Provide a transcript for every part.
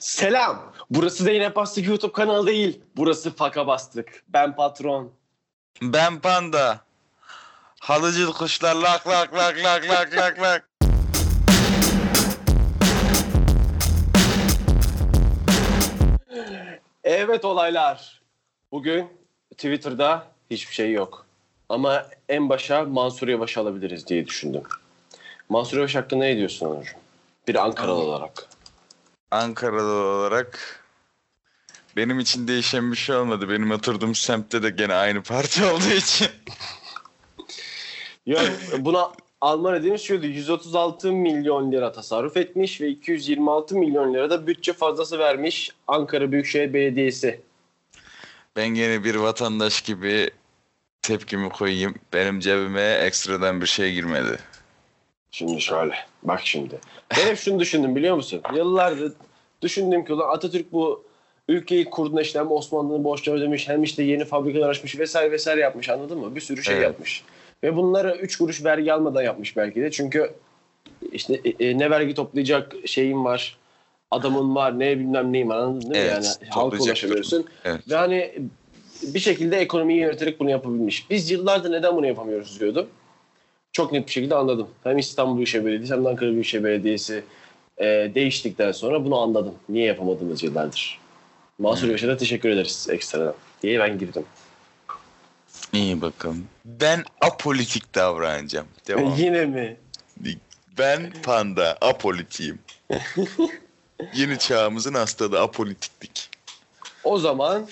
Selam. Burası Zeynep Bastık YouTube kanalı değil. Burası Faka Bastık. Ben patron. Ben panda. Halıcı kuşlar lak lak lak lak lak lak lak. Evet olaylar. Bugün Twitter'da hiçbir şey yok. Ama en başa Mansur Yavaş'ı alabiliriz diye düşündüm. Mansur Yavaş hakkında ne diyorsun Onur? Bir Ankaralı olarak. Ankaralı olarak benim için değişen bir şey olmadı. Benim oturduğum semtte de gene aynı parti olduğu için. Ya buna Alman dediğimiz şuydu. 136 milyon lira tasarruf etmiş ve 226 milyon lira da bütçe fazlası vermiş Ankara Büyükşehir Belediyesi. Ben gene bir vatandaş gibi tepkimi koyayım. Benim cebime ekstradan bir şey girmedi. Şimdi şöyle. Bak şimdi. Ben hep şunu düşündüm biliyor musun? Yıllardır düşündüm ki ulan Atatürk bu ülkeyi kurduğunda işte hem Osmanlı'nın borçları ödemiş hem işte yeni fabrikalar açmış vesaire vesaire yapmış anladın mı? Bir sürü şey Evet. yapmış. Ve bunları 3 kuruş vergi almadan yapmış belki de. Çünkü işte e, e, ne vergi toplayacak şeyin var. Adamın var ne bilmem neyim var anladın değil mi? Evet, yani halka ulaşamıyorsun. Evet. Ve hani bir şekilde ekonomiyi yöneterek bunu yapabilmiş. Biz yıllardır neden bunu yapamıyoruz diyordum. Çok net bir şekilde anladım. Hem İstanbul Büyükşehir Belediyesi hem de Ankara Büyükşehir Belediyesi e, değiştikten sonra bunu anladım. Niye yapamadığımız yıllardır. Mansur Hmm. Yavaş'a da teşekkür ederiz ekstradan diye ben girdim. İyi bakalım. Ben apolitik davranacağım. Devam. Yine mi? Ben panda, apolitiyim. Yeni çağımızın hastalığı apolitiklik. O zaman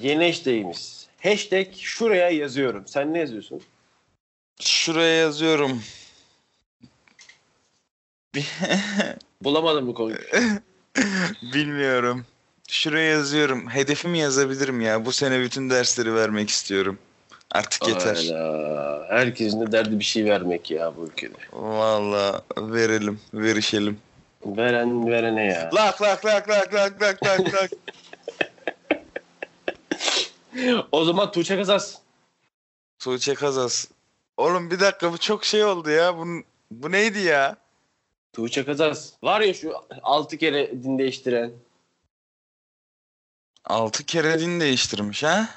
yeni hashtag'imiz. Hashtag şuraya yazıyorum. Sen ne yazıyorsun? Şuraya yazıyorum. Bulamadım bu konuyu. Bilmiyorum. Şuraya yazıyorum. Hedefimi yazabilirim ya. Bu sene bütün dersleri vermek istiyorum. Artık yeter. Hayda. Herkesin de derdi bir şey vermek ya bu ülkede. Vallahi verelim, verişelim. Veren verene ya. Lak lak lak lak lak lak lak lak. O zaman Tuğçe Kazas. Tuğçe Kazas. Oğlum bir dakika bu çok şey oldu ya. Bu, bu neydi ya? Tuğçe Kazas. Var ya şu altı kere din değiştiren. Altı kere din değiştirmiş ha?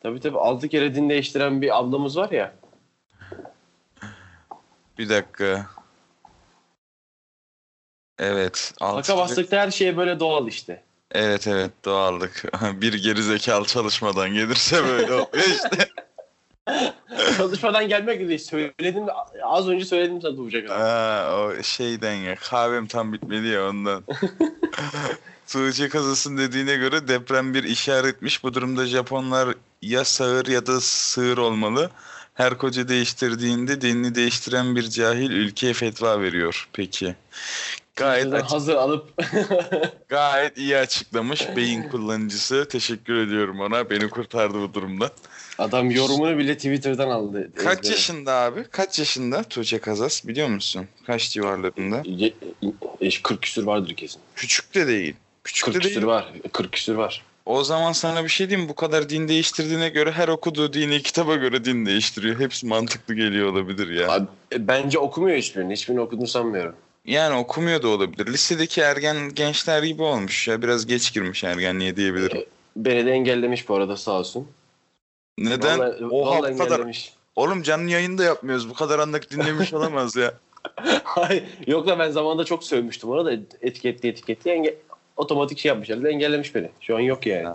Tabii tabii altı kere din değiştiren bir ablamız var ya. Bir dakika. Evet. altı kere- bastıkta her şey böyle doğal işte. Evet evet doğallık. bir gerizekalı çalışmadan gelirse böyle oluyor işte. Çalışmadan gelmek değil. Söyledim az önce söyledim sana Tuğçe. Aa, o şeyden ya kahvem tam bitmedi ya ondan. Tuğçe kazasın dediğine göre deprem bir işaretmiş. Bu durumda Japonlar ya sağır ya da sığır olmalı. Her koca değiştirdiğinde dinini değiştiren bir cahil ülkeye fetva veriyor. Peki. Gayet açık- hazır alıp gayet iyi açıklamış beyin kullanıcısı. Teşekkür ediyorum ona. Beni kurtardı bu durumda. adam yorumunu bile Twitter'dan aldı. Kaç Ezbere. yaşında abi? Kaç yaşında Tuğçe Kazas biliyor musun? Kaç civarlarında? Ye- e, 40 küsür vardır kesin. Küçük de değil. Küçük 40 de değil. küsür var. 40 küsür var. O zaman sana bir şey diyeyim? Bu kadar din değiştirdiğine göre her okuduğu dini kitaba göre din değiştiriyor. Hepsi mantıklı geliyor olabilir ya. Abi, e, bence okumuyor hiçbirini. Hiçbirini okuduğunu sanmıyorum. Yani okumuyor da olabilir. Lisedeki ergen gençler gibi olmuş ya. Biraz geç girmiş ergenliğe diyebilirim. Beni de engellemiş bu arada sağ olsun. Neden? Vallahi, Oha vallahi bu kadar. engellemiş. Oğlum canlı yayında yapmıyoruz. Bu kadar anlık dinlemiş olamaz ya. Hayır, Yok da ben zamanında çok sövmüştüm ona da etiketli etiketli enge otomatik şey yapmış herhalde engellemiş beni. Şu an yok yani.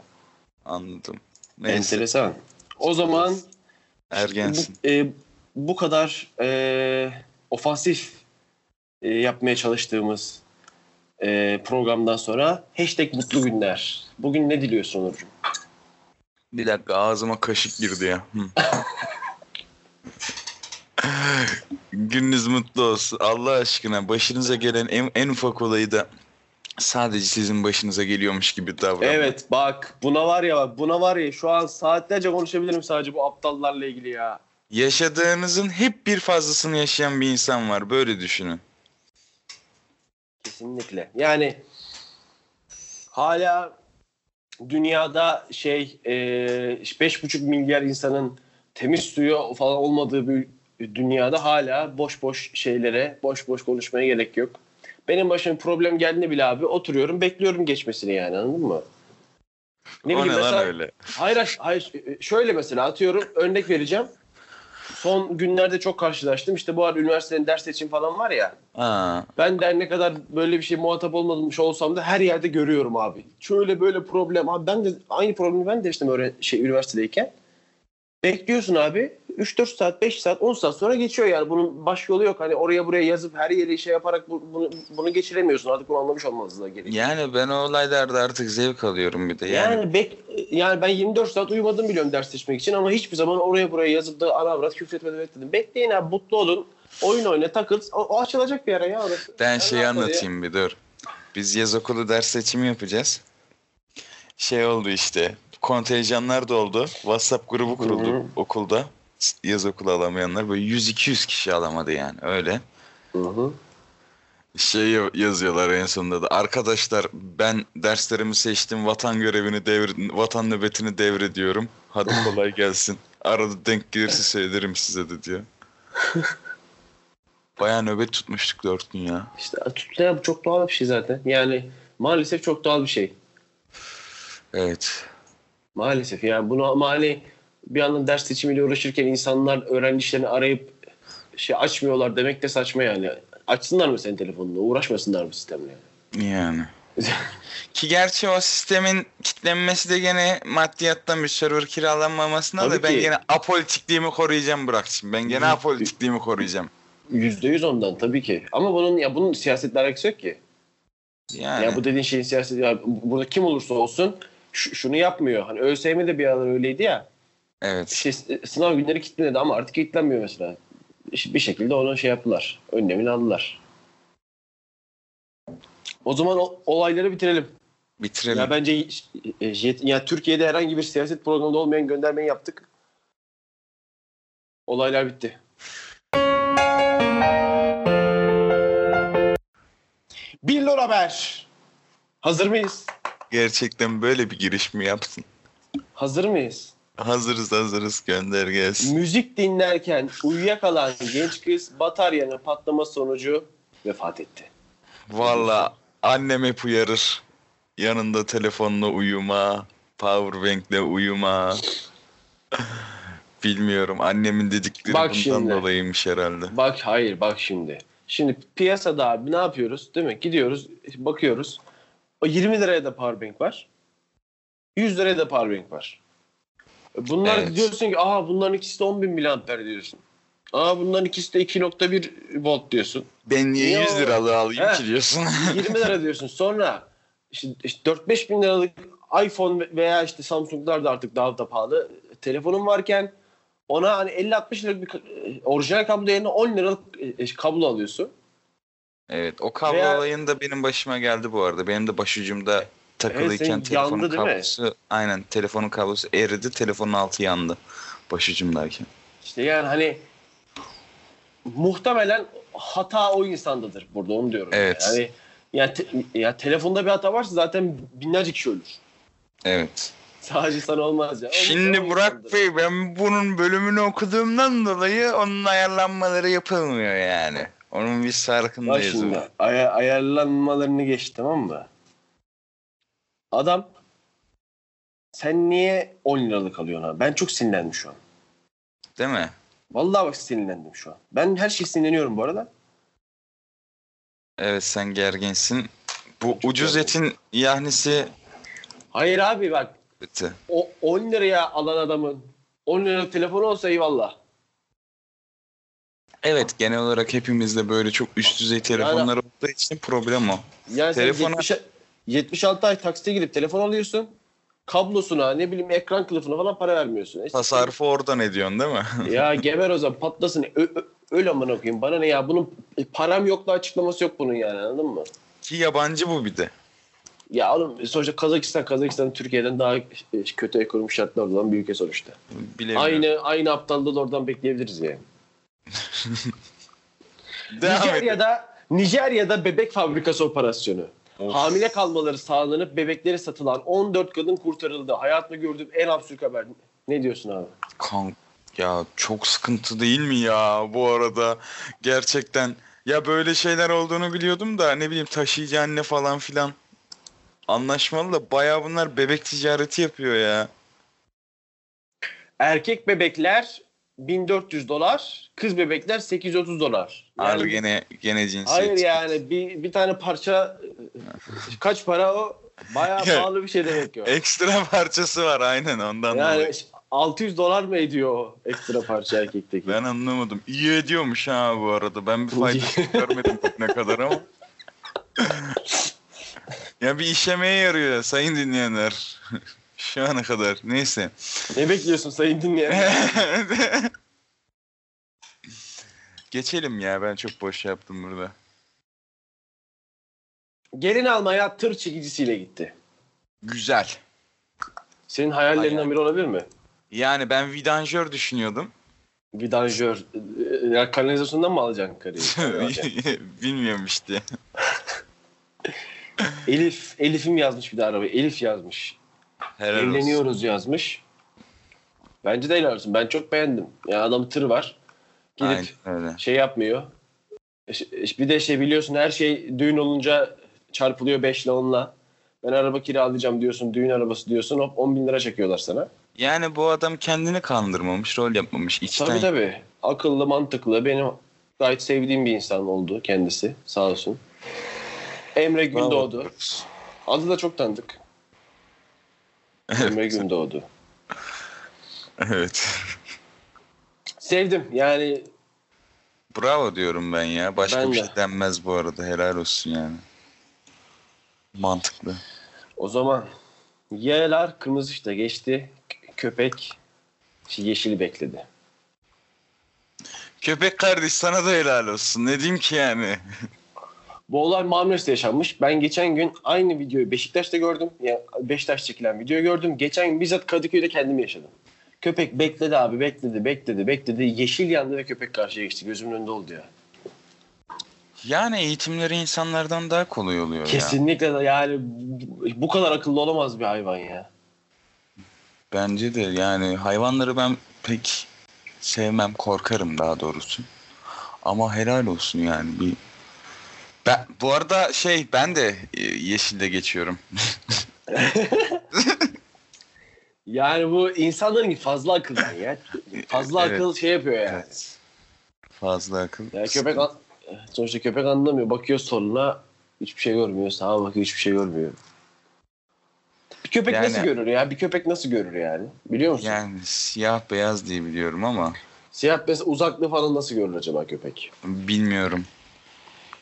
Anladım. Neyse. Enteresan. O zaman Ergensin. bu, e, bu kadar e, ofansif e, yapmaya çalıştığımız e, programdan sonra hashtag mutlu günler. Bugün ne diliyorsun Onurcuğum? Bir dakika ağzıma kaşık girdi ya. Gününüz mutlu olsun. Allah aşkına başınıza gelen en, en ufak olayı da sadece sizin başınıza geliyormuş gibi davranın. Evet bak buna var ya bak buna var ya şu an saatlerce konuşabilirim sadece bu aptallarla ilgili ya. Yaşadığınızın hep bir fazlasını yaşayan bir insan var. Böyle düşünün. Kesinlikle. Yani hala dünyada şey e, 5,5 milyar insanın temiz suyu falan olmadığı bir dünyada hala boş boş şeylere, boş boş konuşmaya gerek yok. Benim başıma bir problem geldiğinde bile abi oturuyorum bekliyorum geçmesini yani anladın mı? Ne o bileyim mesela öyle? hayır hayır şöyle mesela atıyorum örnek vereceğim. Son günlerde çok karşılaştım. İşte bu arada üniversitenin ders seçim falan var ya. Ha, Ben de ne kadar böyle bir şey muhatap olmamış olsam da her yerde görüyorum abi. Şöyle böyle problem. Abi ben de aynı problemi ben de işte öyle şey üniversitedeyken. Bekliyorsun abi. 3-4 saat, 5 saat, 10 saat sonra geçiyor yani. Bunun baş yolu yok. Hani oraya buraya yazıp her yere şey yaparak bu- bunu, bunu geçiremiyorsun. Artık bunu anlamış olmanız da gerekiyor. yani ben o olaylarda artık zevk alıyorum bir de. Yani, Yani, bek yani ben 24 saat uyumadım biliyorum ders seçmek için ama hiçbir zaman oraya buraya yazıp da ana avrat küfretmeden bekledim. Bekleyin abi mutlu olun. Oyun oyna takıl. O, o açılacak bir ara ya orası. ben ne şeyi yapmadı ya? anlatayım bir dur. Biz yaz okulu ders seçimi yapacağız. Şey oldu işte. Kontenjanlar doldu. WhatsApp grubu kuruldu Hı hı. okulda. Yaz okulu alamayanlar böyle 100-200 kişi alamadı yani öyle. Hı hı. Şey ya- yazıyorlar en sonunda da. Arkadaşlar ben derslerimi seçtim. Vatan görevini devir vatan nöbetini devrediyorum. Hadi kolay gelsin. Arada denk gelirse söylerim size de diyor. Bayağı nöbet tutmuştuk dört gün ya. İşte tutmaya bu çok doğal bir şey zaten. Yani maalesef çok doğal bir şey. Evet. Maalesef yani bunu ama hani bir yandan ders seçimiyle uğraşırken insanlar öğrenci işlerini arayıp şey açmıyorlar demek de saçma yani. Açsınlar mı senin telefonunu? Uğraşmasınlar mı sistemle? Yani? Yani. Ki gerçi o sistemin kitlenmesi de gene maddiyattan bir server kiralanmamasına Tabii da ben ki. gene apolitikliğimi koruyacağım şimdi. Ben gene apolitikliğimi koruyacağım. Yüzde yüz ondan tabii ki. Ama bunun ya bunun siyasetle alakası yok ki. Yani. Ya bu dediğin şeyin siyaseti ya burada kim olursa olsun şu- şunu yapmıyor. Hani ÖSYM de bir aralar öyleydi ya. Evet. Şey, sınav günleri kilitledi ama artık kilitlenmiyor mesela. Bir şekilde onu şey yaptılar. Önlemini aldılar. O zaman o, olayları bitirelim. Bitirelim. Ya bence e, ya Türkiye'de herhangi bir siyaset programında olmayan göndermeyi yaptık. Olaylar bitti. Billur Haber. Hazır mıyız? Gerçekten böyle bir giriş mi yapsın? Hazır mıyız? Hazırız hazırız gönder gelsin. Müzik dinlerken uyuyakalan genç kız bataryanın patlaması sonucu vefat etti. Valla annem hep uyarır. Yanında telefonla uyuma, powerbank'le uyuma. Bilmiyorum annemin dedikleri Bak bundan şimdi. dolayıymış herhalde. Bak hayır bak şimdi. Şimdi piyasada abi ne yapıyoruz değil mi? Gidiyoruz bakıyoruz. O 20 liraya da powerbank var. 100 liraya da powerbank var. Bunlar Evet. diyorsun ki aha bunların ikisi de 10 bin miliamper diyorsun. Aa bunların ikisi de 2.1 volt diyorsun. Ben niye Yo. 100 liralık alayım He. ki diyorsun. 20 lira diyorsun. Sonra işte, işte 4-5 bin liralık iPhone veya işte Samsung'lar da artık daha da pahalı. Telefonun varken ona hani 50-60 liralık bir ka- orijinal kablo yerine 10 liralık e, kablo alıyorsun. evet o kablo Veya- olayında benim başıma geldi bu arada. Benim de başucumda takılıyken senin telefonun yandı kablosu aynen telefonun kablosu eridi telefonun altı yandı başucumdayken. İşte yani hani muhtemelen hata o insandadır burada onu diyorum. Evet. Yani ya, te- ya telefonda bir hata varsa zaten binlerce kişi ölür. Evet. Sadece sana olmaz ya. O- Şimdi Burak insandır. Bey ben bunun bölümünü okuduğumdan dolayı onun ayarlanmaları yapılmıyor yani. Onun Bak farkındayız. şimdi aya- ayarlanmalarını geç tamam mı? Adam sen niye 10 liralık alıyorsun abi? Ben çok sinirlendim şu an. Değil mi? Vallahi bak sinirlendim şu an. Ben her şeye sinirleniyorum bu arada. Evet sen gerginsin. Bu Çok ucuz gerginim. etin yahnisi Hayır abi bak kötü. o 10 liraya alan adamın 10 liralık telefonu olsa eyvallah. Evet genel olarak hepimizde böyle çok üst düzey telefonlar olduğu için problem o. Yani Telefona- 70 76 ay taksite gidip telefon alıyorsun. Kablosuna ne bileyim ekran kılıfına falan para vermiyorsun. E, Tasarrufu oradan ediyorsun değil mi? ya geber o zaman patlasın. Ö, ö, öl amına koyayım. Bana ne ya bunun e, param yok da açıklaması yok bunun yani anladın mı? Ki yabancı bu bir de. Ya oğlum sonuçta Kazakistan Kazakistan Türkiye'den daha e, kötü ekonomik şartlarda olan bir ülke sonuçta. Bilemiyorum. Aynı aynı aptallığı da oradan bekleyebiliriz yani. Nijerya'da Nijerya'da bebek fabrikası operasyonu. Of. Hamile kalmaları sağlanıp bebekleri satılan 14 kadın kurtarıldı. Hayatımda gördüğüm en absürt haber. Ne diyorsun abi? Kank ya çok sıkıntı değil mi ya bu arada? Gerçekten Ya böyle şeyler olduğunu biliyordum da ne bileyim taşıyıcı anne falan filan anlaşmalı da bayağı bunlar bebek ticareti yapıyor ya. Erkek bebekler 1400 dolar, kız bebekler 830 dolar. Abi gene gene cinsiyet. hayır yani bir, bir tane parça kaç para o? Bayağı Ya, pahalı bir şey demek ki o. Ekstra parçası var aynen ondan Yani dolayı. 600 dolar mı ediyor o ekstra parça erkekteki? Ben anlamadım. İyi ediyormuş ha bu arada. Ben bir faydasını görmedim ne kadar ama. ya bir işemeye yarıyor ya, sayın dinleyenler. Şu ana kadar. Neyse. Ne bekliyorsun sayın dinleyen? Geçelim ya. Ben çok boş yaptım burada. Gelin almaya tır çekicisiyle gitti. Güzel. Senin hayallerinden Hayal. biri olabilir mi? Yani ben vidanjör düşünüyordum. Vidanjör. Ya kanalizasyondan mı alacaksın karıyı? Bilmiyorum işte. Elif. Elif'im yazmış bir de arabayı. Elif yazmış. Helal olsun. Evleniyoruz yazmış. Bence de helal olsun. Ben çok beğendim. Ya adam tır var. Gidip Aynen şey yapmıyor. E, Bir de şey biliyorsun her şey düğün olunca çarpılıyor 5 ile 10'la. Ben araba kiralayacağım diyorsun, düğün arabası diyorsun hop 10 bin lira çekiyorlar sana. Yani bu adam kendini kandırmamış, rol yapmamış. İçten Tabii tabii. Akıllı, mantıklı. Benim gayet sevdiğim bir insan oldu kendisi. Sağ olsun. Emre Gündoğdu. Adı da çok tanıdık. Emre Gündoğdu. Evet. Sevdim. Yani Bravo diyorum ben ya. Başka Ben bir de. şey denmez bu arada. Helal olsun yani. Mantıklı. o zaman Y'ler kırmızı ışıkta geçti. Köpek yeşili bekledi. Köpek kardeş sana da helal olsun. Ne diyeyim ki yani? Bu olay Marmaris'te yaşanmış. Ben geçen gün aynı videoyu Beşiktaş'ta gördüm. Yani Beşiktaş çekilen videoyu gördüm. Geçen gün bizzat Kadıköy'de kendim yaşadım. Köpek bekledi abi bekledi bekledi bekledi. Yeşil yandı ve köpek karşıya geçti. Gözümün önünde oldu ya. Yani eğitimleri insanlardan daha kolay oluyor ya. Kesinlikle de yani bu kadar akıllı olamaz bir hayvan ya. Bence de yani hayvanları ben pek sevmem, korkarım daha doğrusu. Ama helal olsun yani bir ben bu arada şey ben de e, yeşilde geçiyorum. Yani bu insanların fazla akıldan ya. Fazla Evet. akıl şey yapıyor yani. Evet. Fazla akıl. Ya köpek an- sonuçta köpek anlamıyor. Bakıyor soluna hiçbir şey görmüyor. Sağa bakıyor hiçbir şey görmüyor. Bir köpek Yani- nasıl görür ya? Bir köpek nasıl görür yani? Biliyor musun? Yani siyah beyaz diye biliyorum ama Siyah mesela uzaklığı falan nasıl görür acaba köpek? bilmiyorum.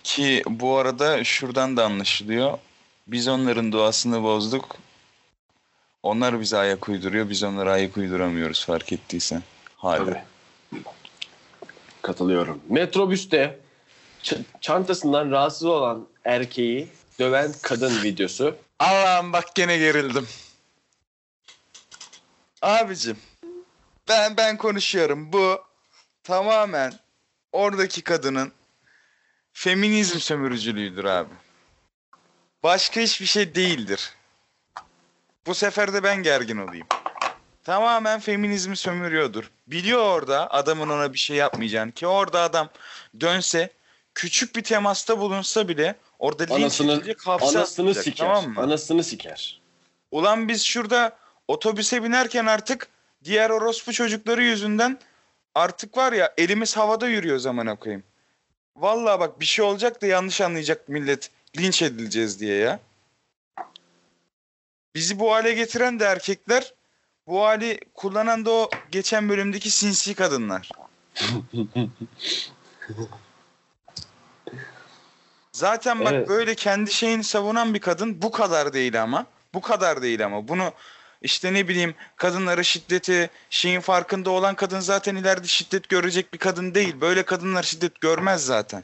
Ki bu arada şuradan da anlaşılıyor. Biz onların doğasını bozduk. Onlar bize ayak uyduruyor. Biz onlara ayak uyduramıyoruz fark ettiysen. Hala. Tabii. Katılıyorum. Metrobüste ç- çantasından rahatsız olan erkeği döven kadın videosu. Allah'ım bak gene gerildim. Abicim ben ben konuşuyorum. Bu tamamen oradaki kadının feminizm sömürücülüğüdür abi. Başka hiçbir şey değildir. Bu sefer de ben gergin olayım. Tamamen feminizmi sömürüyordur. Biliyor orada adamın ona bir şey yapmayacağını ki orada adam dönse küçük bir temasta bulunsa bile orada linç Anasını- edilecek hapse Anasını siker. tamam mı? Anasını siker. Ulan biz şurada otobüse binerken artık diğer orospu çocukları yüzünden artık var ya elimiz havada yürüyor zaman koyayım. Vallahi bak bir şey olacak da yanlış anlayacak millet. Linç edileceğiz diye ya. Bizi bu hale getiren de erkekler, bu hali kullanan da o geçen bölümdeki sinsi kadınlar. Zaten bak Evet. böyle kendi şeyini savunan bir kadın bu kadar değil ama. Bu kadar değil ama. Bunu işte ne bileyim kadınlara şiddeti şeyin farkında olan kadın zaten ileride şiddet görecek bir kadın değil. Böyle kadınlar şiddet görmez zaten.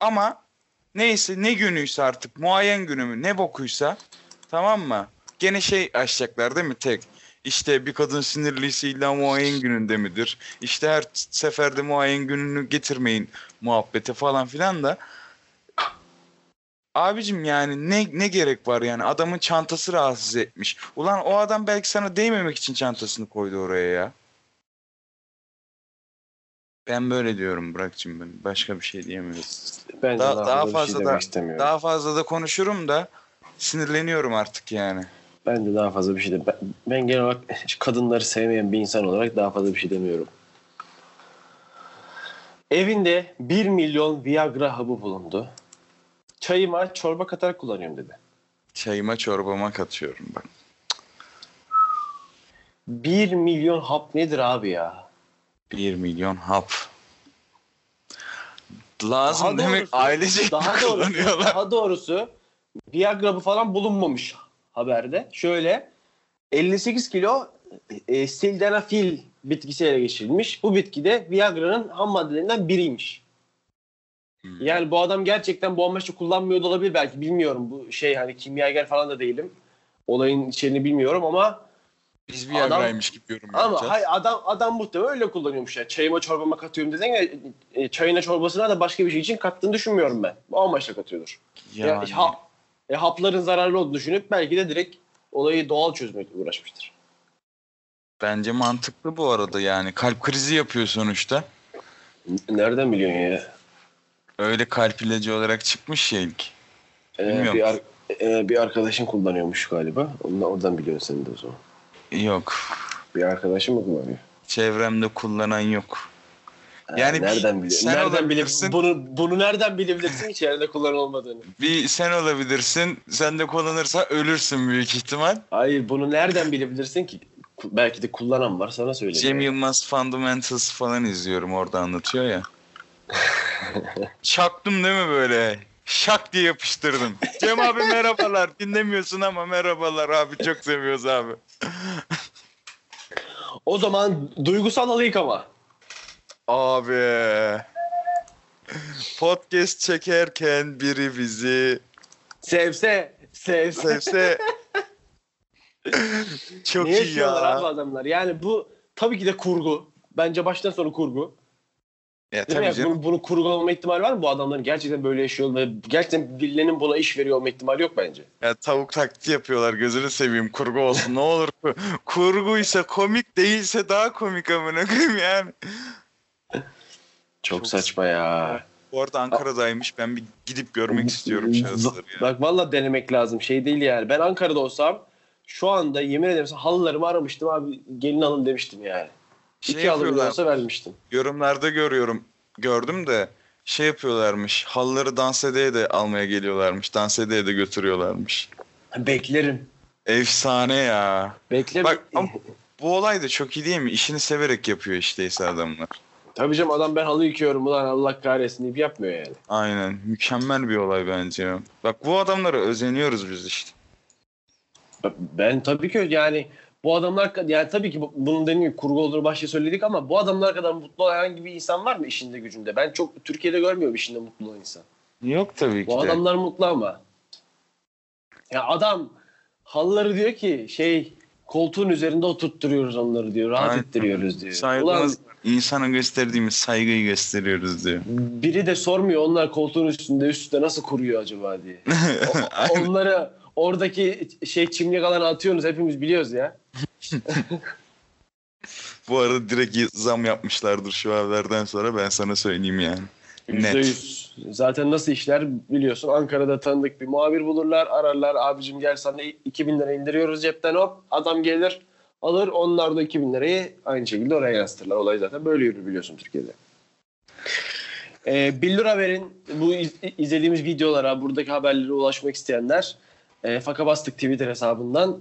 Ama neyse ne günüyse artık muayen günü mü ne bokuysa tamam mı? Gene şey açacaklar değil mi tek? İşte bir kadın sinirliyse illa muayen gününde midir? İşte her seferde muayen gününü getirmeyin muhabbete falan filan da. Abicim yani ne ne gerek var yani adamın çantası rahatsız etmiş. Ulan o adam belki sana değmemek için çantasını koydu oraya ya. Ben böyle diyorum Burak'cığım ben. Başka bir şey diyemiyorum. Ben Daha- daha, daha fazla, şey da- istemiyorum. Daha fazla da konuşurum da sinirleniyorum artık yani. Ben de daha fazla bir şey de ben, ben genel olarak kadınları sevmeyen bir insan olarak daha fazla bir şey demiyorum. Evinde 1 milyon Viagra hapı bulundu. Çayıma çorba katarak kullanıyorum dedi. Çayıma çorbama katıyorum bak. 1 milyon hap nedir abi ya? 1 milyon hap. Lazım Daha demek doğrusu- ailecek Daha doğrusu, daha doğrusu Viagra falan bulunmamış haberde. Şöyle 58 kilo e, sildenafil bitkisi ele geçirilmiş. Bu bitki de Viagra'nın ham maddelerinden biriymiş. Hmm. Yani bu adam gerçekten bu amaçla kullanmıyor da olabilir belki bilmiyorum. Bu şey hani kimyager falan da değilim. Olayın içeriğini bilmiyorum ama Biz bir Adam- yagraymış gibi yorum ama yapacağız. hay adam adam muhtemelen öyle kullanıyormuş ya. Çayıma çorbama katıyorum dedin ya e, çayına çorbasına da başka bir şey için kattığını düşünmüyorum ben. Bu amaçla katıyordur. Ya, Yani, ha- e, hapların zararlı olduğunu düşünüp belki de direkt olayı doğal çözmekle uğraşmıştır. bence mantıklı bu arada yani. Kalp krizi yapıyor sonuçta. Nereden biliyorsun ya? Öyle kalp ilacı olarak çıkmış ya ilk. Ee, Bilmiyorum. bir, ar- e, bir arkadaşın kullanıyormuş galiba. Ondan, oradan biliyorsun sen de o zaman. Yok. Bir arkadaşın mı kullanıyor? Çevremde kullanan yok. Ha, Yani bir- nereden biliyorsun? sen Nereden olabilirsin. bunu bunu nereden bilebilirsin ki içeride kullan olmadığını? Bir sen olabilirsin. Sen de kullanırsa ölürsün büyük ihtimal. Hayır bunu nereden bilebilirsin ki? Belki de kullanan var sana söyleyeyim. Cem Yılmaz Fundamentals falan izliyorum orada anlatıyor ya. Çaktım değil mi böyle? Şak diye yapıştırdım. Cem abi merhabalar. Dinlemiyorsun ama merhabalar abi. Çok seviyoruz abi. O zaman duygusal alayık ama. Abi. Podcast çekerken biri bizi Sevse, sevse. sevse çok ne iyi yaşıyorlar ya. abi adamlar? Yani bu tabii ki de kurgu. Bence baştan sona kurgu. Ya tabii canım. Bunun, bunun kurgu olma ihtimali var mı? Bu adamların gerçekten böyle yaşıyor ve gerçekten birilerinin buna iş veriyor olma ihtimali yok bence. Ya tavuk taklidi yapıyorlar. Gözünü seveyim. Kurgu olsun. Ne olur. Kurguysa komik değilse daha komik amına koyayım yani. Çok, Çok saçma ya. Bu arada Ankara'daymış. Ben bir gidip görmek istiyorum şahısları ya. Bak valla denemek lazım. Şey değil yani. Ben Ankara'da olsam şu anda yemin ederim halılarımı aramıştım abi. Gelin alın demiştim yani. Şey İki olsa vermiştim. Yorumlarda görüyorum. Gördüm de şey yapıyorlarmış. Halları dans edeye de almaya geliyorlarmış. Dans edeye de götürüyorlarmış. Beklerim. Efsane ya. Bekle. Bak ama bu olay da çok iyi değil mi? İşini severek yapıyor işte adamlar. Tabii canım adam ben halı yıkıyorum ulan Allah kahretsin deyip yapmıyor yani. Aynen. Mükemmel bir olay bence. Bak bu adamlara özeniyoruz biz işte. Ben tabii ki yani bu adamlar yani tabii ki bu- bunun dediğim gibi kurgu olduğunu başta söyledik ama bu adamlar kadar mutlu olan herhangi bir insan var mı işinde gücünde? Ben çok Türkiye'de görmüyorum işinde mutlu olan insan. Yok tabii ki Bu de. adamlar mutlu ama. Ya adam halıları diyor ki şey koltuğun üzerinde oturtturuyoruz onları diyor. Rahat Aynen. ettiriyoruz diyor. Ulan Saygımız, insana gösterdiğimiz saygıyı gösteriyoruz diyor. biri de sormuyor onlar koltuğun üstünde üstte nasıl kuruyor acaba diye. O- Aynen. onları oradaki şey çimlik alana atıyorsunuz hepimiz biliyoruz ya. Bu arada direkt zam yapmışlardır şu evlerden sonra ben sana söyleyeyim yani. Net. yüz. Zaten nasıl işler biliyorsun. Ankara'da tanıdık bir muhabir bulurlar. Ararlar abicim gel sana 2000 lira indiriyoruz cepten hop. Adam gelir alır. Onlar da 2000 lirayı aynı şekilde oraya yansıtırlar. Olay zaten böyle yürür biliyorsun Türkiye'de. Ee, Billur Haber'in bu iz- izlediğimiz videolara, buradaki haberlere ulaşmak isteyenler e, Faka Bastık Twitter hesabından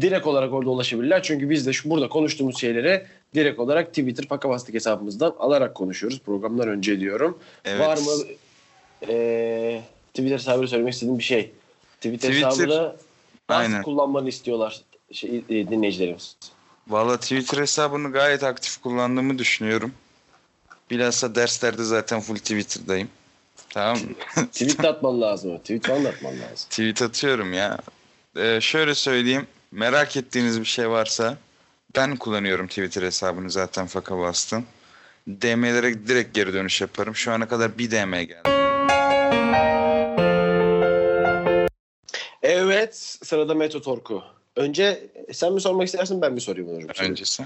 direkt olarak orada ulaşabilirler. Çünkü biz de şu burada konuştuğumuz şeyleri direkt olarak Twitter Faka Bastık hesabımızdan alarak konuşuyoruz. Programdan önce diyorum. Evet. Var mı e, Twitter hesabını söylemek istediğim bir şey? Twitter, Twitter- hesabını nasıl kullanmanı istiyorlar şey, e, dinleyicilerimiz? Valla Twitter hesabını gayet aktif kullandığımı düşünüyorum. Bilhassa derslerde zaten full Twitter'dayım. Tamam mı? Tweet atman lazım. Tweet falan atman lazım. Tweet atıyorum ya. Ee, şöyle söyleyeyim. Merak ettiğiniz bir şey varsa ben kullanıyorum Twitter hesabını zaten faka bastım. DM'lere direkt geri dönüş yaparım. Şu ana kadar bir DM geldi. Evet sırada Metro Torku. Önce sen mi sormak istersin ben mi sorayım onu hocam? Öncesi.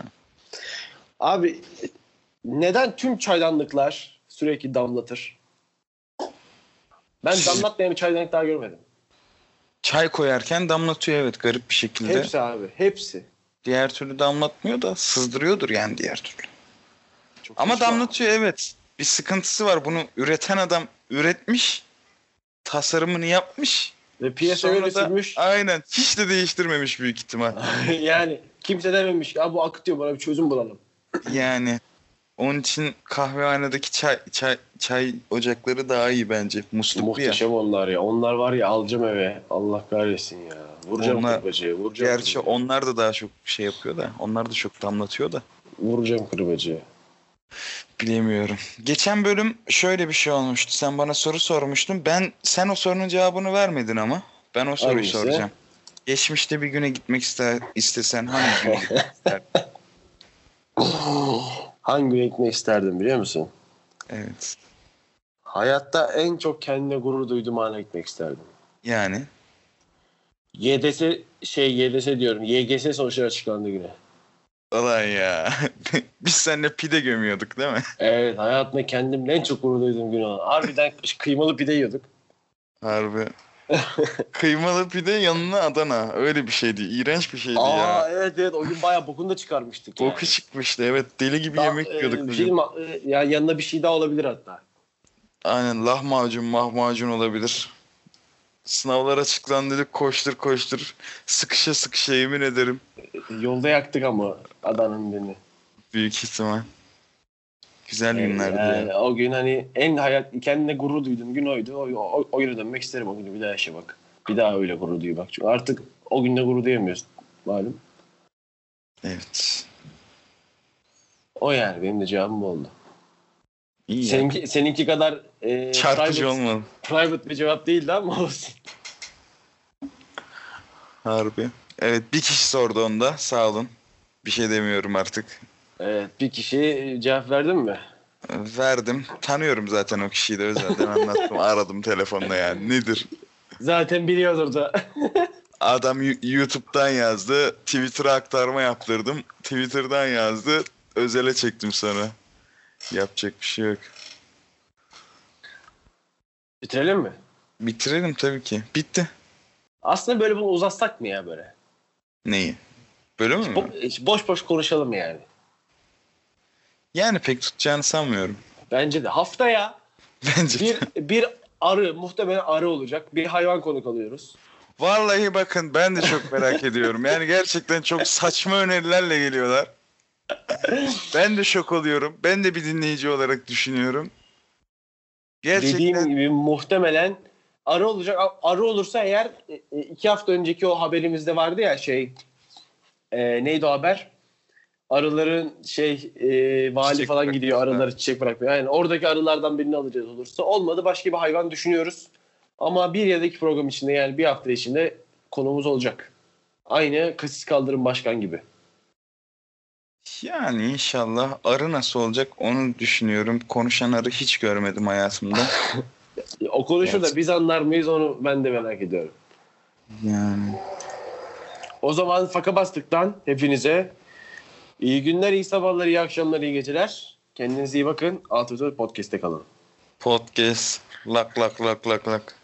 Abi neden tüm çaydanlıklar sürekli damlatır? Ben damlatmayan bir çaydanlık daha görmedim. Çay koyarken damlatıyor evet garip bir şekilde. Hepsi abi. Hepsi. Diğer türlü damlatmıyor da sızdırıyordur yani diğer türlü. Çok Ama damlatıyor evet. Bir sıkıntısı var. Bunu üreten adam üretmiş. Tasarımını yapmış. Ve piyasa Sonra öyle da- sürmüş. Aynen. Hiç de değiştirmemiş büyük ihtimal. yani kimse dememiş ya bu akıtıyor bana bir çözüm bulalım. Yani onun için kahvehanedeki çay çay çay ocakları daha iyi bence. Musluklu ya. Muhteşem onlar ya. Onlar var ya alacağım eve. Allah kahretsin ya. Vuracağım Onlar- kırbacıya. Vuracağım Gerçi kırbacıya. onlar da daha çok şey yapıyor da. Onlar da çok damlatıyor da. Vuracağım kırbacıya. Bilemiyorum. Geçen bölüm şöyle bir şey olmuştu. Sen bana soru sormuştun. Ben sen o sorunun cevabını vermedin ama. Ben o soruyu Hangisi? soracağım. Geçmişte bir güne gitmek ister, istesen hangi güne gitmek isterdin? Hangi güne gitmek isterdim biliyor musun? Evet. Hayatta en çok kendine gurur duyduğum ana gitmek isterdim. Yani YDS şey YDS diyorum. YGS sonuçları açıklandığı güne. Ulan ya. Biz seninle pide gömüyorduk değil mi? Evet hayatımda kendimle en çok gurur duyduğum gün olan. Harbiden kıymalı pide yiyorduk. Harbi. Kıymalı pide yanına Adana. Öyle bir şeydi. İğrenç bir şeydi Aa ya. evet evet o gün bayağı bokunu da çıkarmıştık. yani. Boku çıkmıştı. Evet deli gibi Daha, yemek e, yiyorduk. şey diyeyim mi? E, ya yanına bir şey daha olabilir hatta. Aynen lahmacun mahmacun olabilir. Sınavlar açıklandı dedik koştur koştur. Sıkışa sıkışa yemin ederim. E, Yolda yaktık ama Adana'nın birini. Büyük ihtimal. Güzel günlerdi Yani ya. o gün hani en hayat kendine gurur duyduğum gün oydu. O, o, o güne dönmek isterim o günü bir daha yaşamak. Bir daha öyle gurur duy bak. Çünkü artık o günde gurur duyamıyorsun malum. Evet. O yani benim de cevabım bu oldu. İyi. Seninki, seninki kadar e, Çarpıcı private, olmalı. private bir cevap değildi ama olsun. Harbi. Evet bir kişi sordu onda. Sağ olun. Bir şey demiyorum artık. Evet bir kişi cevap verdin mi? Verdim. Tanıyorum zaten o kişiyi de özelden anlattım. Aradım telefonla yani. Nedir? Zaten biliyordur da. Adam YouTube'dan yazdı. Twitter'a aktarma yaptırdım. Twitter'dan yazdı. Özele çektim sonra. Yapacak bir şey yok. Bitirelim mi? Bitirelim tabii ki. Bitti. Aslında böyle bunu uzatsak mı ya böyle? Neyi? Bölüm mü? Bo- boş boş konuşalım yani. Yani pek tutacağını sanmıyorum. Bence de. Haftaya Bence bir de. bir arı muhtemelen arı olacak. Bir hayvan konuk alıyoruz. Vallahi bakın ben de çok merak ediyorum. Yani gerçekten çok saçma önerilerle geliyorlar. Ben de şok oluyorum. Ben de bir dinleyici olarak düşünüyorum. Gerçekten Dediğim gibi muhtemelen arı olacak. Arı olursa eğer e, e, iki hafta önceki o haberimizde vardı ya şey e, neydi o haber? Arıların şey e, vali Çiçek falan gidiyor arıları çiçek bırakmıyor. Yani oradaki arılardan birini alacağız olursa. Olmadı başka bir hayvan düşünüyoruz. Ama bir ya da iki program içinde yani bir hafta içinde konumuz olacak. Aynı Kasis Kaldırım Başkan gibi. yani inşallah arı nasıl olacak onu düşünüyorum. Konuşan arı hiç görmedim hayatımda. O konuşur Evet. da biz anlar mıyız onu ben de merak ediyorum. Yani O zaman Faka Bastık'tan hepinize İyi günler, iyi sabahlar, iyi akşamlar, iyi geceler. Kendinize iyi bakın. Alt Üstü Podcast'te kalın. Podcast. Lak lak lak lak lak.